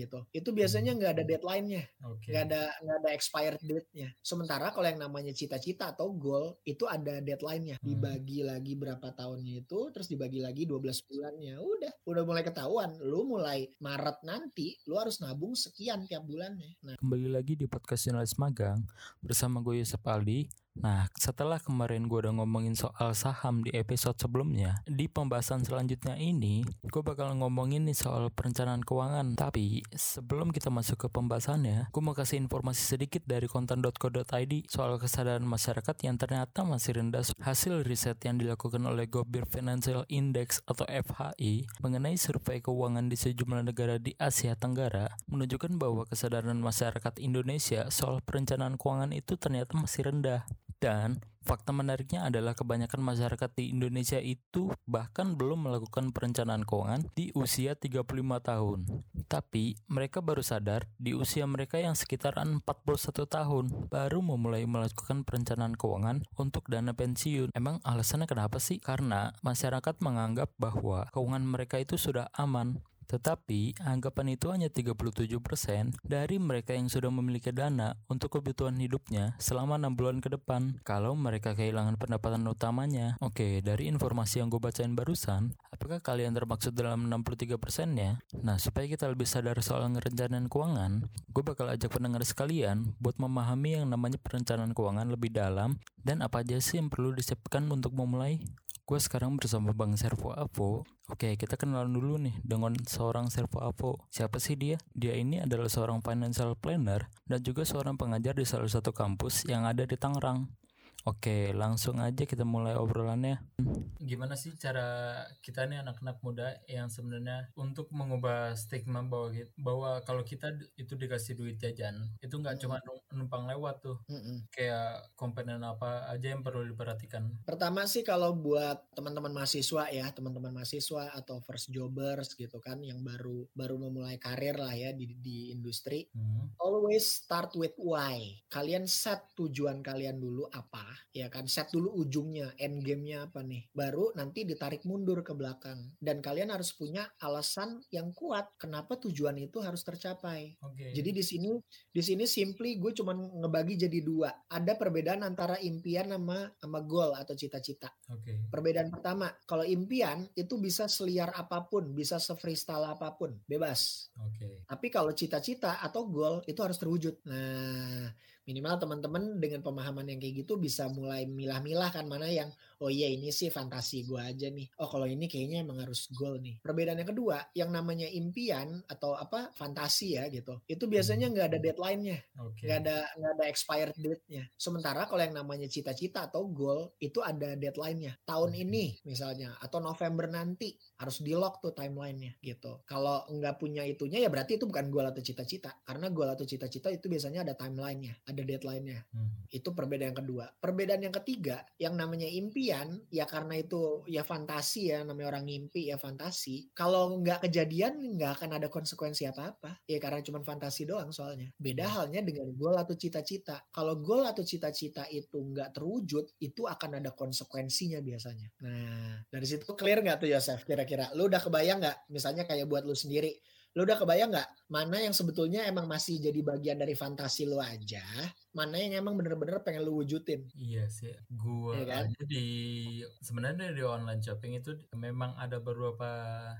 gitu. Itu biasanya nggak ada deadline-nya, Oke. nggak ada nggak ada expired date-nya. Sementara kalau yang namanya cita-cita atau goal itu ada deadline-nya, Hmm. dibagi lagi berapa tahunnya itu, terus dibagi lagi 12 bulannya. Udah, udah mulai ketahuan. Lu mulai Maret nanti, lu harus nabung sekian tiap bulannya. Nah, Kembali lagi di podcast jurnalis magang bersama gue Yusuf Aldi. Nah, setelah kemarin gue udah ngomongin soal saham di episode sebelumnya, di pembahasan selanjutnya ini, gue bakal ngomongin nih soal perencanaan keuangan. Tapi, sebelum kita masuk ke pembahasannya, gue mau kasih informasi sedikit dari konten.co.id soal kesadaran masyarakat yang ternyata masih rendah hasil riset yang dilakukan oleh Gobir Financial Index atau FHI mengenai survei keuangan di sejumlah negara di Asia Tenggara menunjukkan bahwa kesadaran masyarakat Indonesia soal perencanaan keuangan itu ternyata masih rendah. Dan fakta menariknya adalah kebanyakan masyarakat di Indonesia itu bahkan belum melakukan perencanaan keuangan di usia 35 tahun. Tapi mereka baru sadar di usia mereka yang sekitaran 41 tahun baru memulai melakukan perencanaan keuangan untuk dana pensiun. Emang alasannya kenapa sih? Karena masyarakat menganggap bahwa keuangan mereka itu sudah aman. Tetapi, anggapan itu hanya 37% dari mereka yang sudah memiliki dana untuk kebutuhan hidupnya selama 6 bulan ke depan kalau mereka kehilangan pendapatan utamanya. Oke, dari informasi yang gue bacain barusan, apakah kalian termaksud dalam 63%-nya? Nah, supaya kita lebih sadar soal ngerencanain keuangan, gue bakal ajak pendengar sekalian buat memahami yang namanya perencanaan keuangan lebih dalam dan apa aja sih yang perlu disiapkan untuk memulai. Gue sekarang bersama Bang Servo Avo. Oke, kita kenalan dulu nih dengan seorang Servo Avo. Siapa sih dia? Dia ini adalah seorang financial planner dan juga seorang pengajar di salah satu kampus yang ada di Tangerang. Oke, langsung aja kita mulai obrolannya. Gimana sih cara kita nih anak-anak muda yang sebenarnya untuk mengubah stigma bahwa bahwa kalau kita itu dikasih duit jajan itu nggak cuma numpang lewat tuh, mm-mm. kayak komponen apa aja yang perlu diperhatikan. Pertama sih kalau buat teman-teman mahasiswa ya, teman-teman mahasiswa atau first jobbers gitu kan yang baru baru memulai karir lah ya di di industri. Hmm. Always start with why. Kalian set tujuan kalian dulu apa, ya kan? Set dulu ujungnya, end game-nya apa nih. Baru nanti ditarik mundur ke belakang. Dan kalian harus punya alasan yang kuat kenapa tujuan itu harus tercapai. Oke. Jadi di sini di sini simply gue cuman ngebagi jadi dua. Ada perbedaan antara impian sama sama goal atau cita-cita. Oke. Perbedaan pertama, kalau impian itu bisa seliar apa pun, bisa se-freestyle apa pun, bebas. Oke. Tapi kalau cita-cita atau goal itu harus terwujud. Nah, minimal teman-teman dengan pemahaman yang kayak gitu bisa mulai milah-milah kan mana yang oh iya ini sih fantasi gue aja nih. Oh kalau ini kayaknya emang harus goal nih. Perbedaan yang kedua, yang namanya impian atau apa fantasi ya gitu. Itu biasanya nggak ada deadline-nya, nggak ada nggak ada expired date-nya. Sementara kalau yang namanya cita-cita atau goal itu ada deadline-nya. Tahun Oke. ini misalnya atau November nanti harus di lock tuh timelinenya gitu. Kalau nggak punya itunya ya berarti itu bukan goal atau cita-cita. Karena goal atau cita-cita itu biasanya ada timelinenya, ada deadline-nya. Hmm. Itu perbedaan yang kedua. Perbedaan yang ketiga, yang namanya impian, ya karena itu ya fantasi ya, namanya orang ngimpi ya fantasi. Kalau nggak kejadian nggak akan ada konsekuensi apa-apa. Ya karena cuma fantasi doang soalnya. Beda halnya dengan goal atau cita-cita. Kalau goal atau cita-cita itu nggak terwujud, itu akan ada konsekuensinya biasanya. Nah, dari situ clear nggak tuh Yosef kira-kira? Lu udah kebayang nggak? Misalnya kayak buat lu sendiri, lu udah kebayang nggak mana yang sebetulnya emang masih jadi bagian dari fantasi lu aja, mana yang emang bener-bener pengen lu wujudin? Iya sih, gua Iya kan? aja di sebenarnya di online shopping itu memang ada beberapa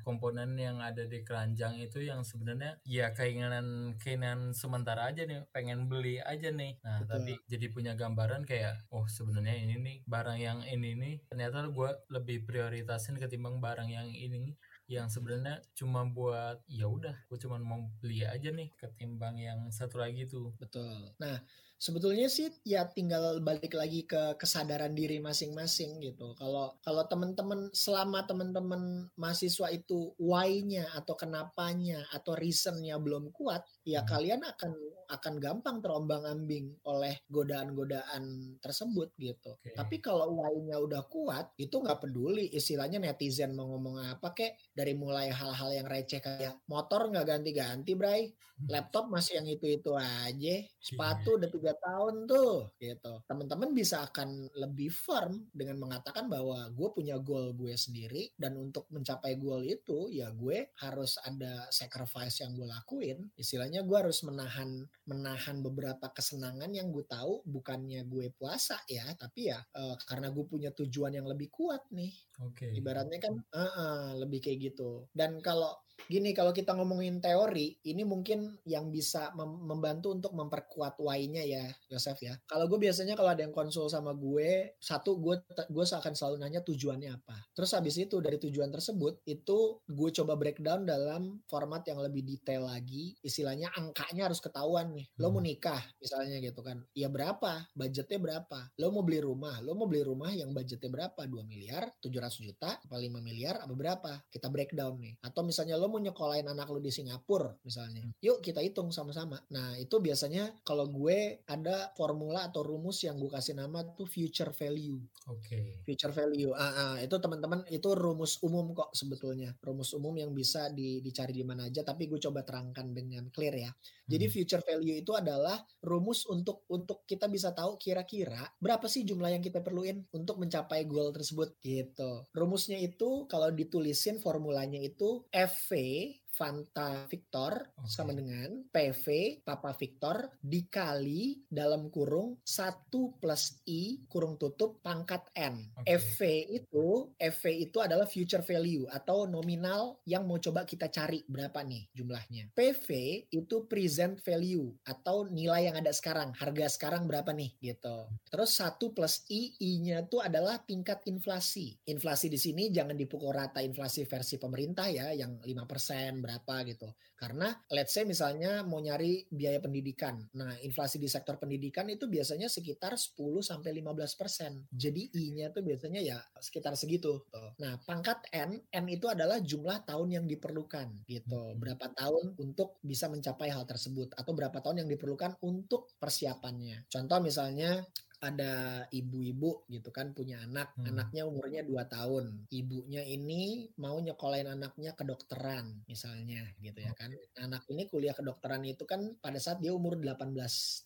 komponen yang ada di keranjang itu yang sebenarnya ya keinginan keinginan sementara aja nih, pengen beli aja nih. Nah, Betul. tapi jadi punya gambaran kayak oh sebenarnya ini nih barang yang ini nih ternyata gua lebih prioritasin ketimbang barang yang ini nih yang sebenarnya cuma buat ya udah gue cuma mau beli aja nih ketimbang yang satu lagi tuh Betul. Nah, sebetulnya sih ya tinggal balik lagi ke kesadaran diri masing-masing gitu. Kalau kalau teman-teman selama teman-teman mahasiswa itu why-nya atau kenapanya atau reason-nya belum kuat, ya Hmm. kalian akan akan gampang terombang-ambing oleh godaan-godaan tersebut gitu. Oke. Tapi kalau why-nya udah kuat, itu nggak peduli istilahnya netizen mau ngomong apa kek dari mulai hal-hal yang receh kayak motor nggak ganti-ganti bray laptop masih yang itu-itu aja sepatu udah tiga tahun tuh gitu. Teman-teman bisa akan lebih firm dengan mengatakan bahwa gue punya goal gue sendiri dan untuk mencapai goal itu ya gue harus ada sacrifice yang gue lakuin. Istilahnya gue harus menahan menahan beberapa kesenangan yang gue tahu bukannya gue puasa ya tapi ya uh, karena gue punya tujuan yang lebih kuat nih. Oke. ibaratnya kan uh, uh, lebih kayak gitu. Dan kalau gini kalau kita ngomongin teori ini mungkin yang bisa mem membantu untuk memperkuat why-nya ya Yosef ya. Kalau gue biasanya kalau ada yang konsul sama gue satu gue gue akan selalu nanya tujuannya apa. Terus habis itu dari tujuan tersebut itu gue coba breakdown dalam format yang lebih detail lagi. Istilahnya angkanya harus ketahuan nih. Lo mau hmm. nikah misalnya gitu kan. Ya berapa? Budgetnya berapa? Lo mau beli rumah? Lo mau beli rumah yang budgetnya berapa? 2 miliar 700 juta apa 5 miliar apa berapa? Kita breakdown nih. Atau misalnya lo mau nyekolahin anak lo di Singapura misalnya. Hmm. Yuk kita hitung sama-sama. Nah itu biasanya kalau gue ada formula atau rumus yang gue kasih nama tuh future value. Oke. Okay. Future value. Ah, ah itu teman-teman itu rumus umum kok sebetulnya. Rumus umum yang bisa di, dicari di mana aja. Tapi gue coba terangkan dengan clear ya. Jadi hmm. future value itu adalah rumus untuk untuk kita bisa tahu kira-kira berapa sih jumlah yang kita perluin untuk mencapai goal tersebut gitu. Rumusnya itu kalau ditulisin formulanya itu FV money Fanta Victor okay. sama dengan PV Papa Victor dikali dalam kurung 1 plus I kurung tutup pangkat N. Okay. FV itu FV itu adalah future value atau nominal yang mau coba kita cari berapa nih jumlahnya. PV itu present value atau nilai yang ada sekarang, harga sekarang berapa nih gitu. Terus 1 plus I I-nya itu adalah tingkat inflasi. Inflasi di sini jangan dipukul rata inflasi versi pemerintah ya yang 5% berapa gitu. Karena let's say misalnya mau nyari biaya pendidikan. Nah, inflasi di sektor pendidikan itu biasanya sekitar 10 sampai 15 persen. Jadi I-nya tuh biasanya ya sekitar segitu. Nah, pangkat N, N itu adalah jumlah tahun yang diperlukan gitu. Hmm. Berapa tahun untuk bisa mencapai hal tersebut atau berapa tahun yang diperlukan untuk persiapannya. Contoh misalnya ada ibu-ibu gitu kan punya anak, hmm. anaknya umurnya 2 tahun. Ibunya ini mau nyekolahin anaknya kedokteran misalnya gitu ya kan. Anak ini kuliah kedokteran itu kan pada saat dia umur 18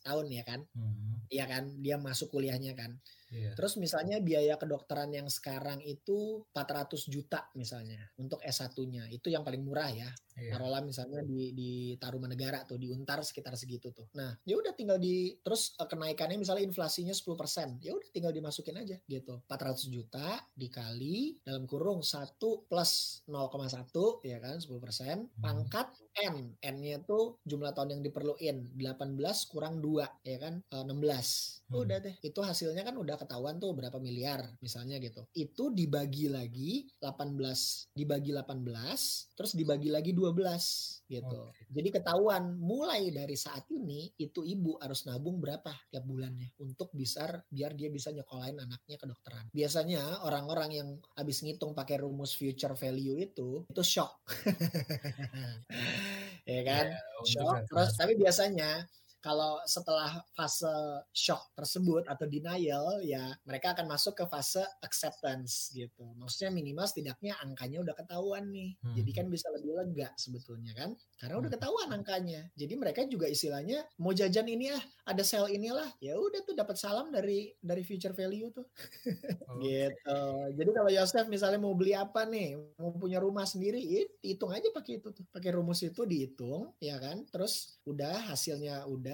tahun ya kan. Hmm. Iya kan, dia masuk kuliahnya kan. Yeah. Terus misalnya biaya kedokteran yang sekarang itu 400 juta misalnya untuk S1-nya. Itu yang paling murah ya. Yeah. Taruhlah misalnya di di Tarumanegara tuh di Untar sekitar segitu tuh. Nah, ya udah tinggal di terus uh, kenaikannya misalnya inflasinya 10%. Ya udah tinggal dimasukin aja gitu. 400 juta dikali dalam kurung 1 plus 0,1 ya kan 10%. Hmm. Pangkat N. N-nya tuh jumlah tahun yang diperluin 18 kurang 2 ya kan 16. Hmm. Udah deh. Itu hasilnya kan udah ketahuan tuh berapa miliar misalnya gitu. Itu dibagi lagi 18 dibagi 18 terus dibagi lagi 12 gitu. Okay. Jadi ketahuan mulai dari saat ini itu ibu harus nabung berapa tiap bulannya untuk bisa biar dia bisa nyekolahin anaknya ke dokteran. Biasanya orang-orang yang habis ngitung pakai rumus future value itu itu shock. ya kan? Yeah, shock. Terus tapi biasanya kalau setelah fase shock tersebut atau denial ya mereka akan masuk ke fase acceptance gitu. Maksudnya minimal setidaknya angkanya udah ketahuan nih. Hmm. Jadi kan bisa lebih lega sebetulnya kan. Karena udah hmm. ketahuan angkanya. Jadi mereka juga istilahnya mau jajan ini ah, ada sel inilah. Ya udah tuh dapat salam dari dari future value tuh. Oh, gitu. Jadi kalau Yosef misalnya mau beli apa nih, mau punya rumah sendiri, hitung aja pakai itu tuh. Pakai rumus itu dihitung ya kan. Terus udah hasilnya udah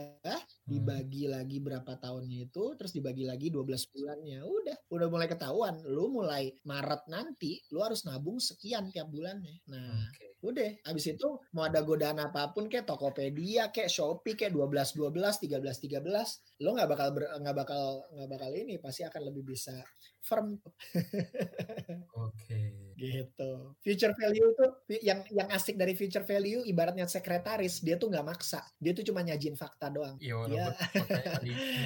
dibagi hmm. lagi berapa tahunnya itu terus dibagi lagi 12 bulannya udah udah mulai ketahuan lu mulai Maret nanti lu harus nabung sekian tiap bulannya nah okay. udah habis itu mau ada godaan apa pun kayak Tokopedia kayak Shopee kayak 12 12 13 13 lu nggak bakal nggak bakal nggak bakal ini pasti akan lebih bisa firm oke okay gitu future value itu yang yang asik dari future value ibaratnya sekretaris dia tuh nggak maksa dia tuh cuma nyajin fakta doang iya dia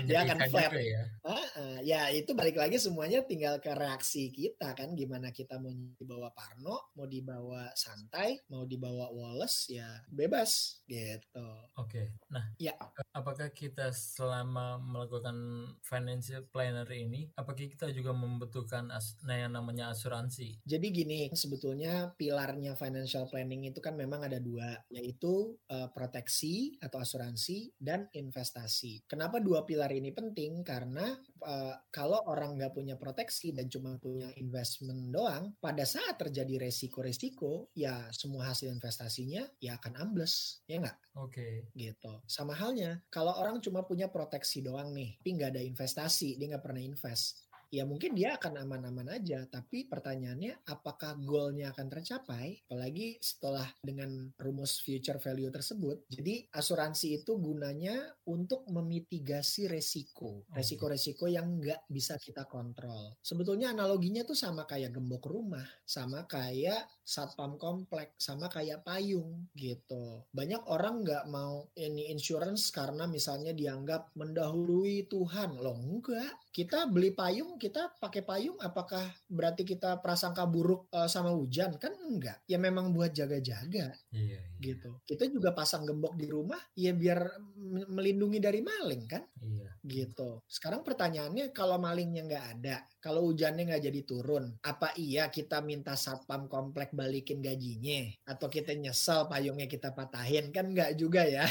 dia akan flat ya. Ah, ah, ya itu balik lagi semuanya tinggal ke reaksi kita kan gimana kita mau dibawa Parno mau dibawa santai mau dibawa Wallace ya bebas gitu Oke. Nah, Ya. apakah kita selama melakukan financial planner ini, apakah kita juga membutuhkan as- nah yang namanya asuransi? Jadi gini, sebetulnya pilarnya financial planning itu kan memang ada dua, yaitu eh, proteksi atau asuransi dan investasi. Kenapa dua pilar ini penting? Karena eh, kalau orang nggak punya proteksi dan cuma punya investment doang, pada saat terjadi resiko-resiko, ya semua hasil investasinya ya akan ambles, ya nggak? Oke. gitu. Sama halnya, kalau orang cuma punya proteksi doang nih, tapi nggak ada investasi, dia nggak pernah invest. Ya mungkin dia akan aman-aman aja, tapi pertanyaannya apakah goalnya akan tercapai? Apalagi setelah dengan rumus future value tersebut. Jadi asuransi itu gunanya untuk memitigasi resiko. Resiko-resiko yang nggak bisa kita kontrol. Sebetulnya analoginya tuh sama kayak gembok rumah, sama kayak satpam komplek, sama kayak payung gitu. Banyak orang nggak mau ini insurance karena misalnya dianggap mendahului Tuhan. Loh enggak. Kita beli payung, kita pakai payung apakah berarti kita prasangka buruk eh, sama hujan? Kan enggak. Ya memang buat jaga-jaga Iya, iya. gitu. Kita juga pasang gembok di rumah ya biar melindungi dari maling kan Iya. Gitu. Sekarang pertanyaannya kalau malingnya nggak ada, kalau hujannya nggak jadi turun, apa iya kita minta satpam komplek balikin gajinya? Atau kita nyesel payungnya kita patahin? Kan nggak juga ya.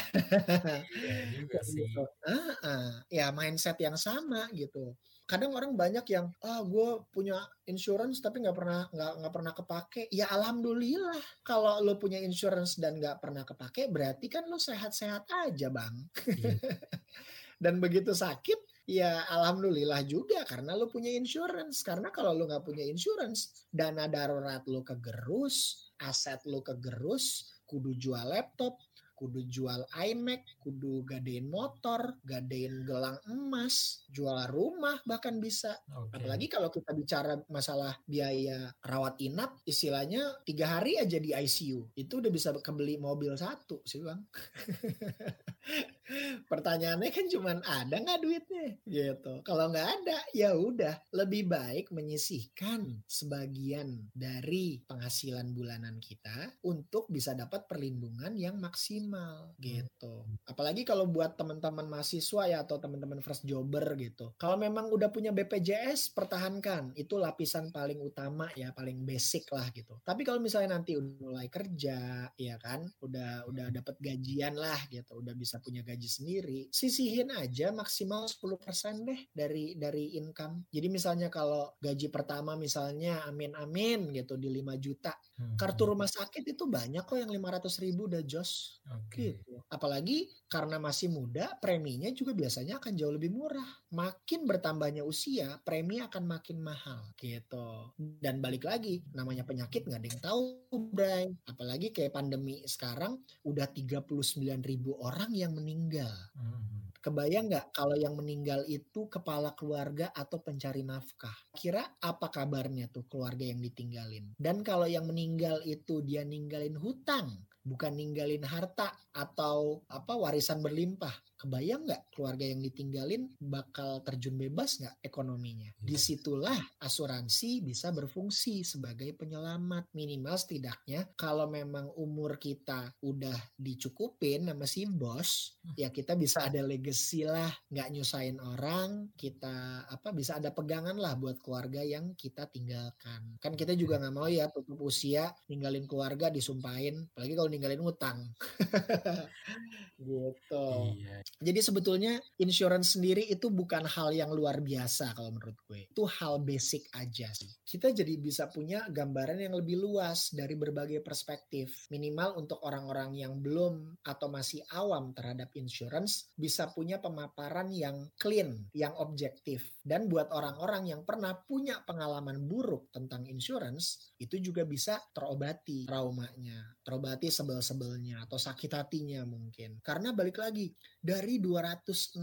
Iya juga sih. Gitu. Ah, ah. ya mindset yang sama gitu. Kadang orang banyak yang ah gue punya insurance tapi nggak pernah nggak nggak pernah kepake. Ya alhamdulillah kalau lo punya insurance dan nggak pernah kepake berarti kan lo sehat-sehat aja bang. Iya. Dan begitu sakit, ya alhamdulillah juga karena lo punya insurance. Karena kalau lo nggak punya insurance, dana darurat lo kegerus, aset lo kegerus, kudu jual laptop, kudu jual iMac, kudu gadein motor, gadein gelang emas, jual rumah bahkan bisa. Oke. Apalagi kalau kita bicara masalah biaya rawat inap, istilahnya tiga hari aja di ICU, itu udah bisa kebeli mobil satu sih bang. Pertanyaannya kan cuman ada nggak duitnya gitu. Kalau nggak ada ya udah lebih baik menyisihkan sebagian dari penghasilan bulanan kita untuk bisa dapat perlindungan yang maksimal gitu. Apalagi kalau buat teman-teman mahasiswa ya atau teman-teman fresh jobber gitu. Kalau memang udah punya BPJS pertahankan itu lapisan paling utama ya paling basic lah gitu. Tapi kalau misalnya nanti udah mulai kerja ya kan udah udah dapat gajian lah gitu udah bisa punya gaji sendiri sisihin aja maksimal 10% deh dari dari income jadi misalnya kalau gaji pertama misalnya amin amin gitu di 5 juta Hmm. kartu rumah sakit itu banyak kok yang 500 ribu udah jos Oke. gitu apalagi karena masih muda preminya juga biasanya akan jauh lebih murah makin bertambahnya usia premi akan makin mahal gitu dan balik lagi namanya penyakit nggak ada yang tahu Bray apalagi kayak pandemi sekarang udah 39 ribu orang yang meninggal Hmm. Kebayang nggak kalau yang meninggal itu kepala keluarga atau pencari nafkah? Kira apa kabarnya tuh keluarga yang ditinggalin? Dan kalau yang meninggal itu dia ninggalin hutang, bukan ninggalin harta atau apa warisan berlimpah. Kebayang nggak keluarga yang ditinggalin bakal terjun bebas nggak ekonominya? Di situlah asuransi bisa berfungsi sebagai penyelamat minimal setidaknya kalau memang umur kita udah dicukupin sama si bos, ya kita bisa ada legacy lah, nggak nyusahin orang, kita apa bisa ada pegangan lah buat keluarga yang kita tinggalkan. Kan kita juga nggak mau ya tutup usia ninggalin keluarga disumpahin, apalagi kalau ninggalin utang. gitu. Iya. Jadi sebetulnya insurance sendiri itu bukan hal yang luar biasa kalau menurut gue. Itu hal basic aja sih. Kita jadi bisa punya gambaran yang lebih luas dari berbagai perspektif. Minimal untuk orang-orang yang belum atau masih awam terhadap insurance bisa punya pemaparan yang clean, yang objektif. Dan buat orang-orang yang pernah punya pengalaman buruk tentang insurance, itu juga bisa terobati traumanya, terobati sebel-sebelnya atau sakit hatinya mungkin. Karena balik lagi, dari 265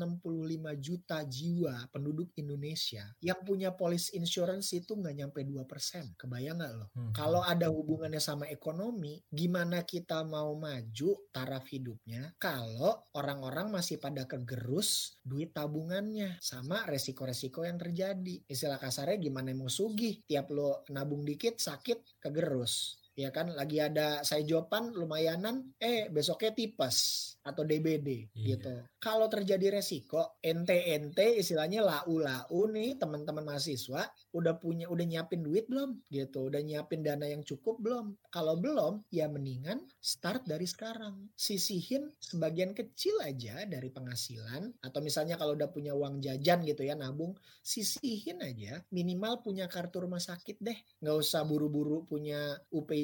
juta jiwa penduduk Indonesia yang punya polis insurance itu nggak nyampe 2%. Kebayang nggak loh? Hmm. Kalau ada hubungannya sama ekonomi, gimana kita mau maju taraf hidupnya kalau orang-orang masih pada kegerus duit tabungannya sama resiko-resiko yang terjadi. Istilah kasarnya gimana mau sugih, tiap lo nabung dikit sakit kegerus ya kan lagi ada sayjopan lumayanan eh besoknya tipes atau DBD Iya. gitu. Kalau terjadi resiko ente-ente istilahnya lau-lau nih teman-teman mahasiswa udah punya udah nyiapin duit belum gitu, udah nyiapin dana yang cukup belum? Kalau belum ya mendingan start dari sekarang. Sisihin sebagian kecil aja dari penghasilan atau misalnya kalau udah punya uang jajan gitu ya nabung, sisihin aja minimal punya kartu rumah sakit deh. Nggak usah buru-buru punya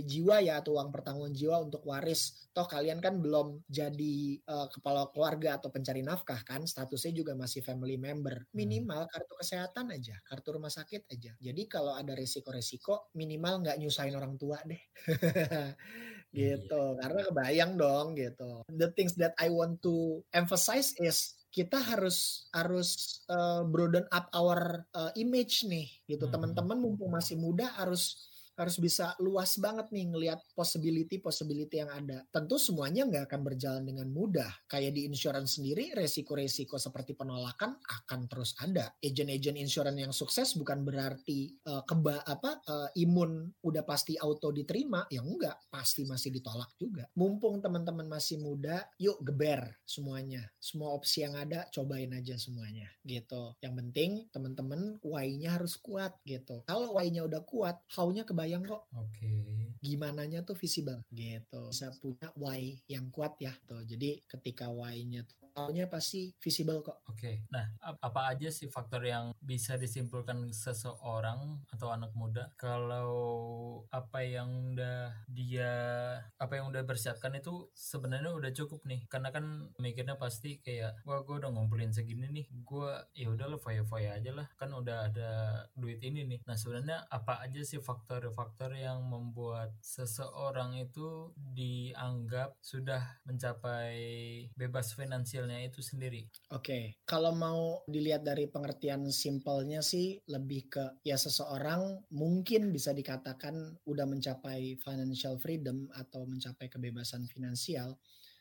Jiwa ya atau uang pertanggungan jiwa untuk waris. Toh kalian kan belum jadi uh, kepala keluarga atau pencari nafkah kan, statusnya juga masih family member. Minimal kartu kesehatan aja, kartu rumah sakit aja. Jadi kalau ada resiko-resiko minimal nggak nyusahin orang tua deh. gitu. Karena kebayang dong gitu. The things that I want to emphasize is kita harus harus uh, broaden up our uh, image nih gitu. Hmm. Teman-teman mumpung masih muda harus harus bisa luas banget nih ngelihat possibility possibility yang ada. Tentu semuanya nggak akan berjalan dengan mudah. Kayak di insurance sendiri, resiko-resiko seperti penolakan akan terus ada. Agent-agent insurance yang sukses bukan berarti uh, keba apa uh, imun udah pasti auto diterima, ya enggak, pasti masih ditolak juga. Mumpung teman-teman masih muda, yuk geber semuanya. Semua opsi yang ada cobain aja semuanya gitu. Yang penting teman-teman why-nya harus kuat gitu. Kalau why-nya udah kuat, how-nya kebayang kebayang kok. Oke. Okay. Gimananya tuh visible gitu. Bisa punya why yang kuat ya tuh. Jadi ketika why-nya tuh nya pasti visible kok. Oke. Okay. Nah, apa aja sih faktor yang bisa disimpulkan seseorang atau anak muda kalau apa yang udah dia apa yang udah bersiapkan itu sebenarnya udah cukup nih. Karena kan mikirnya pasti kayak wah gue udah ngumpulin segini nih. Gue ya udah lo foya-foya aja lah. Kan udah ada duit ini nih. Nah, sebenarnya apa aja sih faktor-faktor yang membuat seseorang itu dianggap sudah mencapai bebas finansial itu sendiri. Oke, okay. kalau mau dilihat dari pengertian simpelnya sih lebih ke ya seseorang mungkin bisa dikatakan udah mencapai financial freedom atau mencapai kebebasan finansial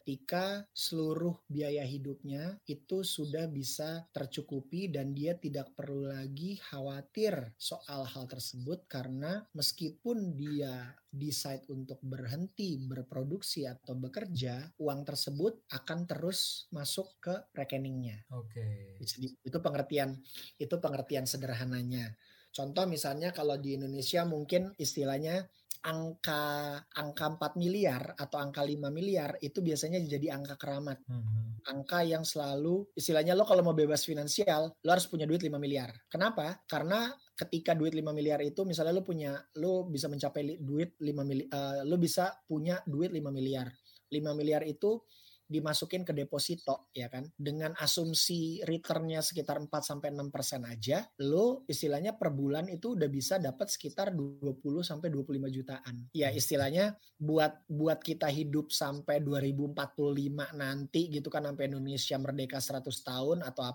ketika seluruh biaya hidupnya itu sudah bisa tercukupi dan dia tidak perlu lagi khawatir soal hal tersebut karena meskipun dia decide untuk berhenti berproduksi atau bekerja, uang tersebut akan terus masuk ke rekeningnya. Oke. Okay. Itu pengertian itu pengertian sederhananya. Contoh misalnya kalau di Indonesia mungkin istilahnya angka angka 4 miliar atau angka 5 miliar itu biasanya jadi angka keramat. Hmm. Angka yang selalu istilahnya lo kalau mau bebas finansial, lo harus punya duit 5 miliar. Kenapa? Karena ketika duit 5 miliar itu misalnya lo punya lo bisa mencapai duit 5 miliar uh, lo bisa punya duit 5 miliar. 5 miliar itu dimasukin ke deposito ya kan? Dengan asumsi returnnya sekitar 4 sampai 6 persen aja lo istilahnya per bulan itu udah bisa dapat sekitar 20 sampai 25 jutaan. Ya istilahnya buat buat kita hidup sampai 2045 nanti gitu kan sampai Indonesia merdeka 100 tahun atau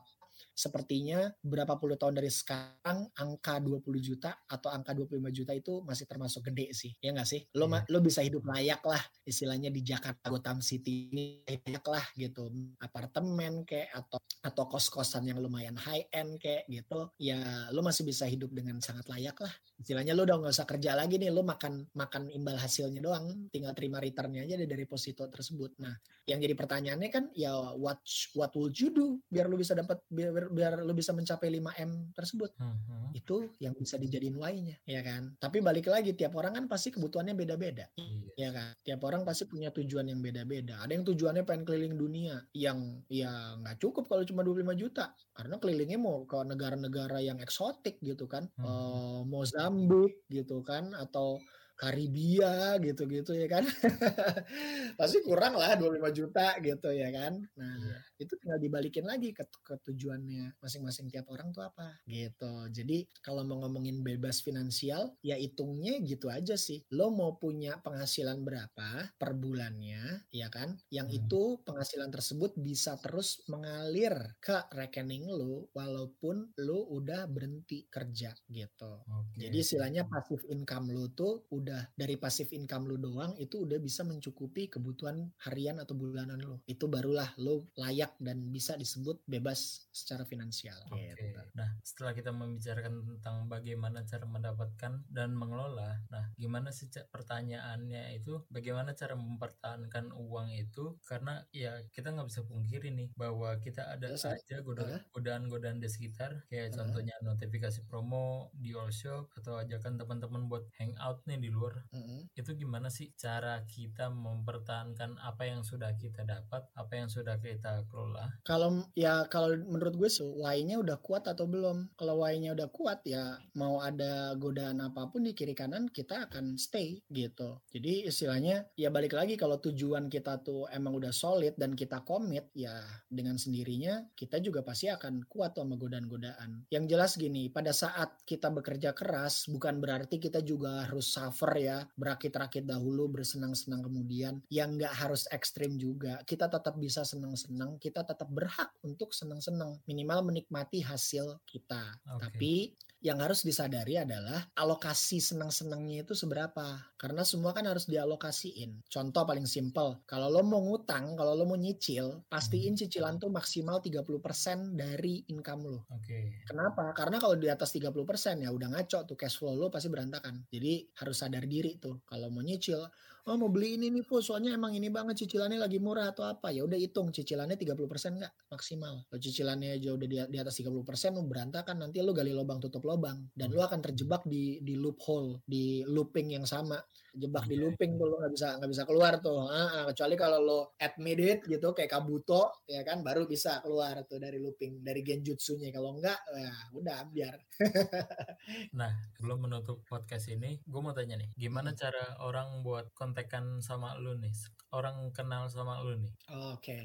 sepertinya berapa puluh tahun dari sekarang angka 20 juta atau angka 25 juta itu masih termasuk gede sih ya nggak sih? Lo yeah. lo bisa hidup layak lah istilahnya di Jakarta Gotham City ini layak lah gitu. Apartemen kayak atau atau kos-kosan yang lumayan high end kayak gitu ya lo masih bisa hidup dengan sangat layak lah istilahnya lo udah nggak usah kerja lagi nih lo makan makan imbal hasilnya doang tinggal terima returnnya aja dari deposito tersebut nah yang jadi pertanyaannya kan ya what what would you do biar lo bisa dapat biar, biar lo bisa mencapai 5M tersebut. Uh-huh. Itu yang bisa dijadiin why-nya, ya kan? Tapi balik lagi tiap orang kan pasti kebutuhannya beda-beda. Iya. Ya kan? Tiap orang pasti punya tujuan yang beda-beda. Ada yang tujuannya pengen keliling dunia, yang ya nggak cukup kalau cuma 25 juta. Karena kelilingnya mau ke negara-negara yang eksotik gitu kan. Uh-huh. Uh, Mozambik gitu kan atau Karibia gitu-gitu ya kan. Pasti kurang lah 25 juta gitu ya kan. Nah, yeah. itu tinggal dibalikin lagi ke, ke tujuannya masing-masing tiap orang tuh apa gitu. Jadi kalau mau ngomongin bebas finansial ya hitungnya gitu aja sih. Lo mau punya penghasilan berapa per bulannya ya kan. Yang hmm. itu penghasilan tersebut bisa terus mengalir ke rekening lo walaupun lo udah berhenti kerja gitu. Okay. Jadi istilahnya passive income lo tuh udah udah dari pasif income lu doang itu udah bisa mencukupi kebutuhan harian atau bulanan lu. Itu barulah lu layak dan bisa disebut bebas secara finansial. Oke. Gitu. Nah, setelah kita membicarakan tentang bagaimana cara mendapatkan dan mengelola, nah gimana sih pertanyaannya itu bagaimana cara mempertahankan uang itu karena ya kita nggak bisa pungkiri nih bahwa kita ada Yes, aja goda- Hah? godaan-godaan di sekitar kayak Hah? contohnya notifikasi promo di all shop atau ajakan teman-teman buat hangout nih di luar Mm-mm. itu gimana sih cara kita mempertahankan apa yang sudah kita dapat, apa yang sudah kita kelola? Kalau ya kalau menurut gue sih why-nya udah kuat atau belum. Kalau why-nya udah kuat ya mau ada godaan apa pun di kiri kanan kita akan stay gitu. Jadi istilahnya ya balik lagi kalau tujuan kita tuh emang udah solid dan kita komit ya dengan sendirinya kita juga pasti akan kuat sama godaan-godaan. Yang jelas gini, pada saat kita bekerja keras bukan berarti kita juga harus suffer ya, berakit-rakit dahulu, bersenang-senang kemudian. Yang nggak harus ekstrim juga. Kita tetap bisa senang-senang, kita tetap berhak untuk senang-senang, minimal menikmati hasil kita. Oke. Tapi yang harus disadari adalah alokasi senang-senangnya itu seberapa. Karena semua kan harus dialokasiin. Contoh paling simpel, kalau lo mau ngutang, kalau lo mau nyicil, pastiin cicilan tuh maksimal 30% dari income lo. Oke. Kenapa? Karena kalau di atas 30% ya udah ngaco tuh cash flow lo pasti berantakan. Jadi harus sadar diri tuh. Kalau mau nyicil, oh mau beli ini nih po, soalnya emang ini banget cicilannya lagi murah atau apa. Ya udah hitung cicilannya 30% nggak maksimal. Kalau cicilannya aja udah di, di atas 30% lo berantakan nanti lo gali lubang tutup lubang dan lo akan terjebak di di loophole, di looping yang sama. Jebak di Oke. looping tuh lo nggak bisa nggak bisa keluar tuh. Ah, ah, kecuali kalau lo admit it gitu kayak Kabuto ya kan baru bisa keluar tuh dari looping dari genjutsunya. Kalau enggak ya udah ambiar. Nah, sebelum menutup podcast ini, gue mau tanya nih, gimana Hmm. cara orang buat kontekan sama lu nih? Orang kenal sama lu nih? Oke.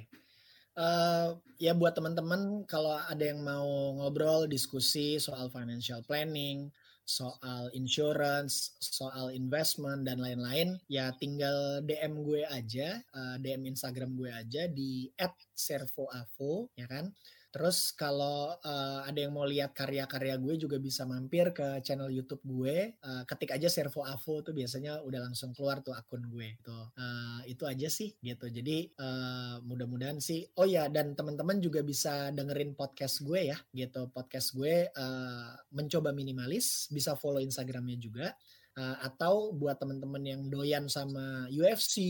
Eh, ya buat teman-teman kalau ada yang mau ngobrol diskusi soal financial planning, soal insurance, soal investment dan lain-lain, ya tinggal DM gue aja, eh, DM Instagram gue aja di @servoavo ya kan. Terus kalau eh, ada yang mau lihat karya-karya gue juga bisa mampir ke channel YouTube gue, eh, ketik aja Servo Avo tuh biasanya udah langsung keluar tuh akun gue. Tuh. Eh, itu aja sih gitu. Jadi eh, mudah-mudahan sih. Oh ya dan teman-teman juga bisa dengerin podcast gue ya gitu. Podcast gue eh, mencoba minimalis, bisa follow Instagramnya juga. Eh, atau buat teman-teman yang doyan sama UFC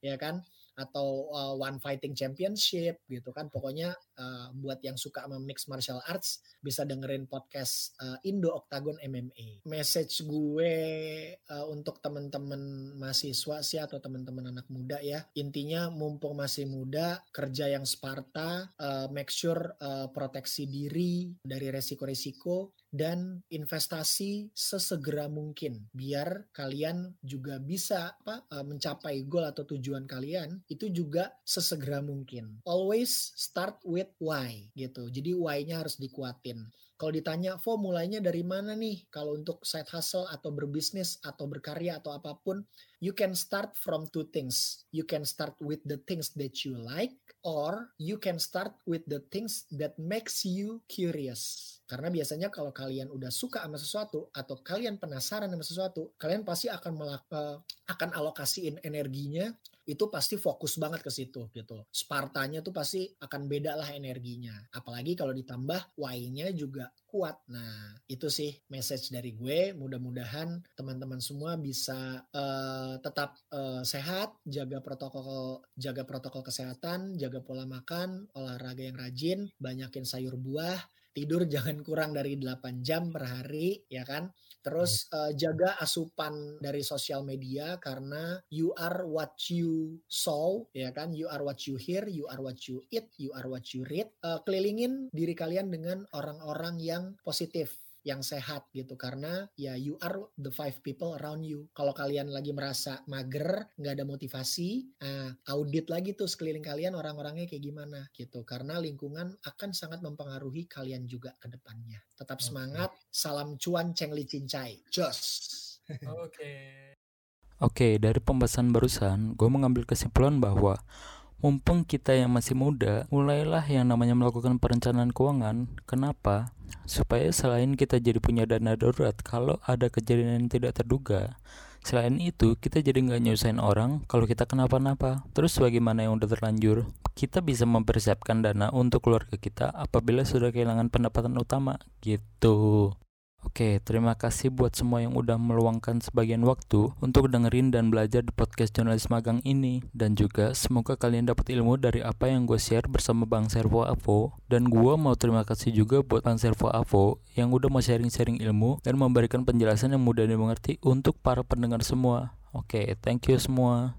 ya kan atau uh, One Fighting Championship gitu kan pokoknya uh, buat yang suka sama mixed martial arts bisa dengerin podcast uh, Indo Octagon MMA. Message gue uh, untuk teman-teman mahasiswa sih atau teman-teman anak muda ya. Intinya mumpung masih muda, kerja yang Sparta, uh, make sure uh, proteksi diri dari resiko-resiko dan investasi sesegera mungkin biar kalian juga bisa apa uh, mencapai goal atau tujuan kalian itu juga sesegera mungkin. Always start with why gitu. Jadi why-nya harus dikuatin. Kalau ditanya, Vo mulainya dari mana nih? Kalau untuk side hustle atau berbisnis atau berkarya atau apa pun, you can start from two things. You can start with the things that you like or you can start with the things that makes you curious. Karena biasanya kalau kalian udah suka sama sesuatu atau kalian penasaran sama sesuatu, kalian pasti akan melak- eh, akan alokasiin energinya itu pasti fokus banget ke situ gitu. Spartanya tuh pasti akan beda lah energinya. Apalagi kalau ditambah why-nya juga kuat. Nah, itu sih message dari gue. Mudah-mudahan teman-teman semua bisa eh, tetap eh, sehat, jaga protokol jaga protokol kesehatan, jaga pola makan, olahraga yang rajin, banyakin sayur buah, tidur jangan kurang dari 8 jam per hari, ya kan? Terus eh, jaga asupan dari sosial media karena you are what you saw, ya kan? You are what you hear, you are what you eat, you are what you read. Eh, kelilingin diri kalian dengan orang-orang yang positif yang sehat gitu karena ya you are the five people around you. Kalau kalian lagi merasa mager, nggak ada motivasi, nah, audit lagi tuh sekeliling kalian orang-orangnya kayak gimana gitu. Karena lingkungan akan sangat mempengaruhi kalian juga ke depannya. Tetap Oke. semangat, salam cuan cengli cincai. Jos. Oke. Oke, dari pembahasan barusan, gue mengambil kesimpulan bahwa mumpung kita yang masih muda, mulailah yang namanya melakukan perencanaan keuangan. Kenapa? Supaya selain kita jadi punya dana darurat, kalau ada kejadian yang tidak terduga, Selain itu, kita jadi nggak nyusahin orang kalau kita kenapa-napa. Terus bagaimana yang udah terlanjur? Kita bisa mempersiapkan dana untuk keluarga kita apabila sudah kehilangan pendapatan utama gitu. Oke, terima kasih buat semua yang udah meluangkan sebagian waktu untuk dengerin dan belajar di podcast jurnalis magang ini. Dan juga semoga kalian dapat ilmu dari apa yang gue share bersama Bang Servo Avo. Dan gue mau terima kasih juga buat Bang Servo Avo yang udah mau sharing-sharing ilmu dan memberikan penjelasan yang mudah dimengerti untuk para pendengar semua. Oke, thank you semua.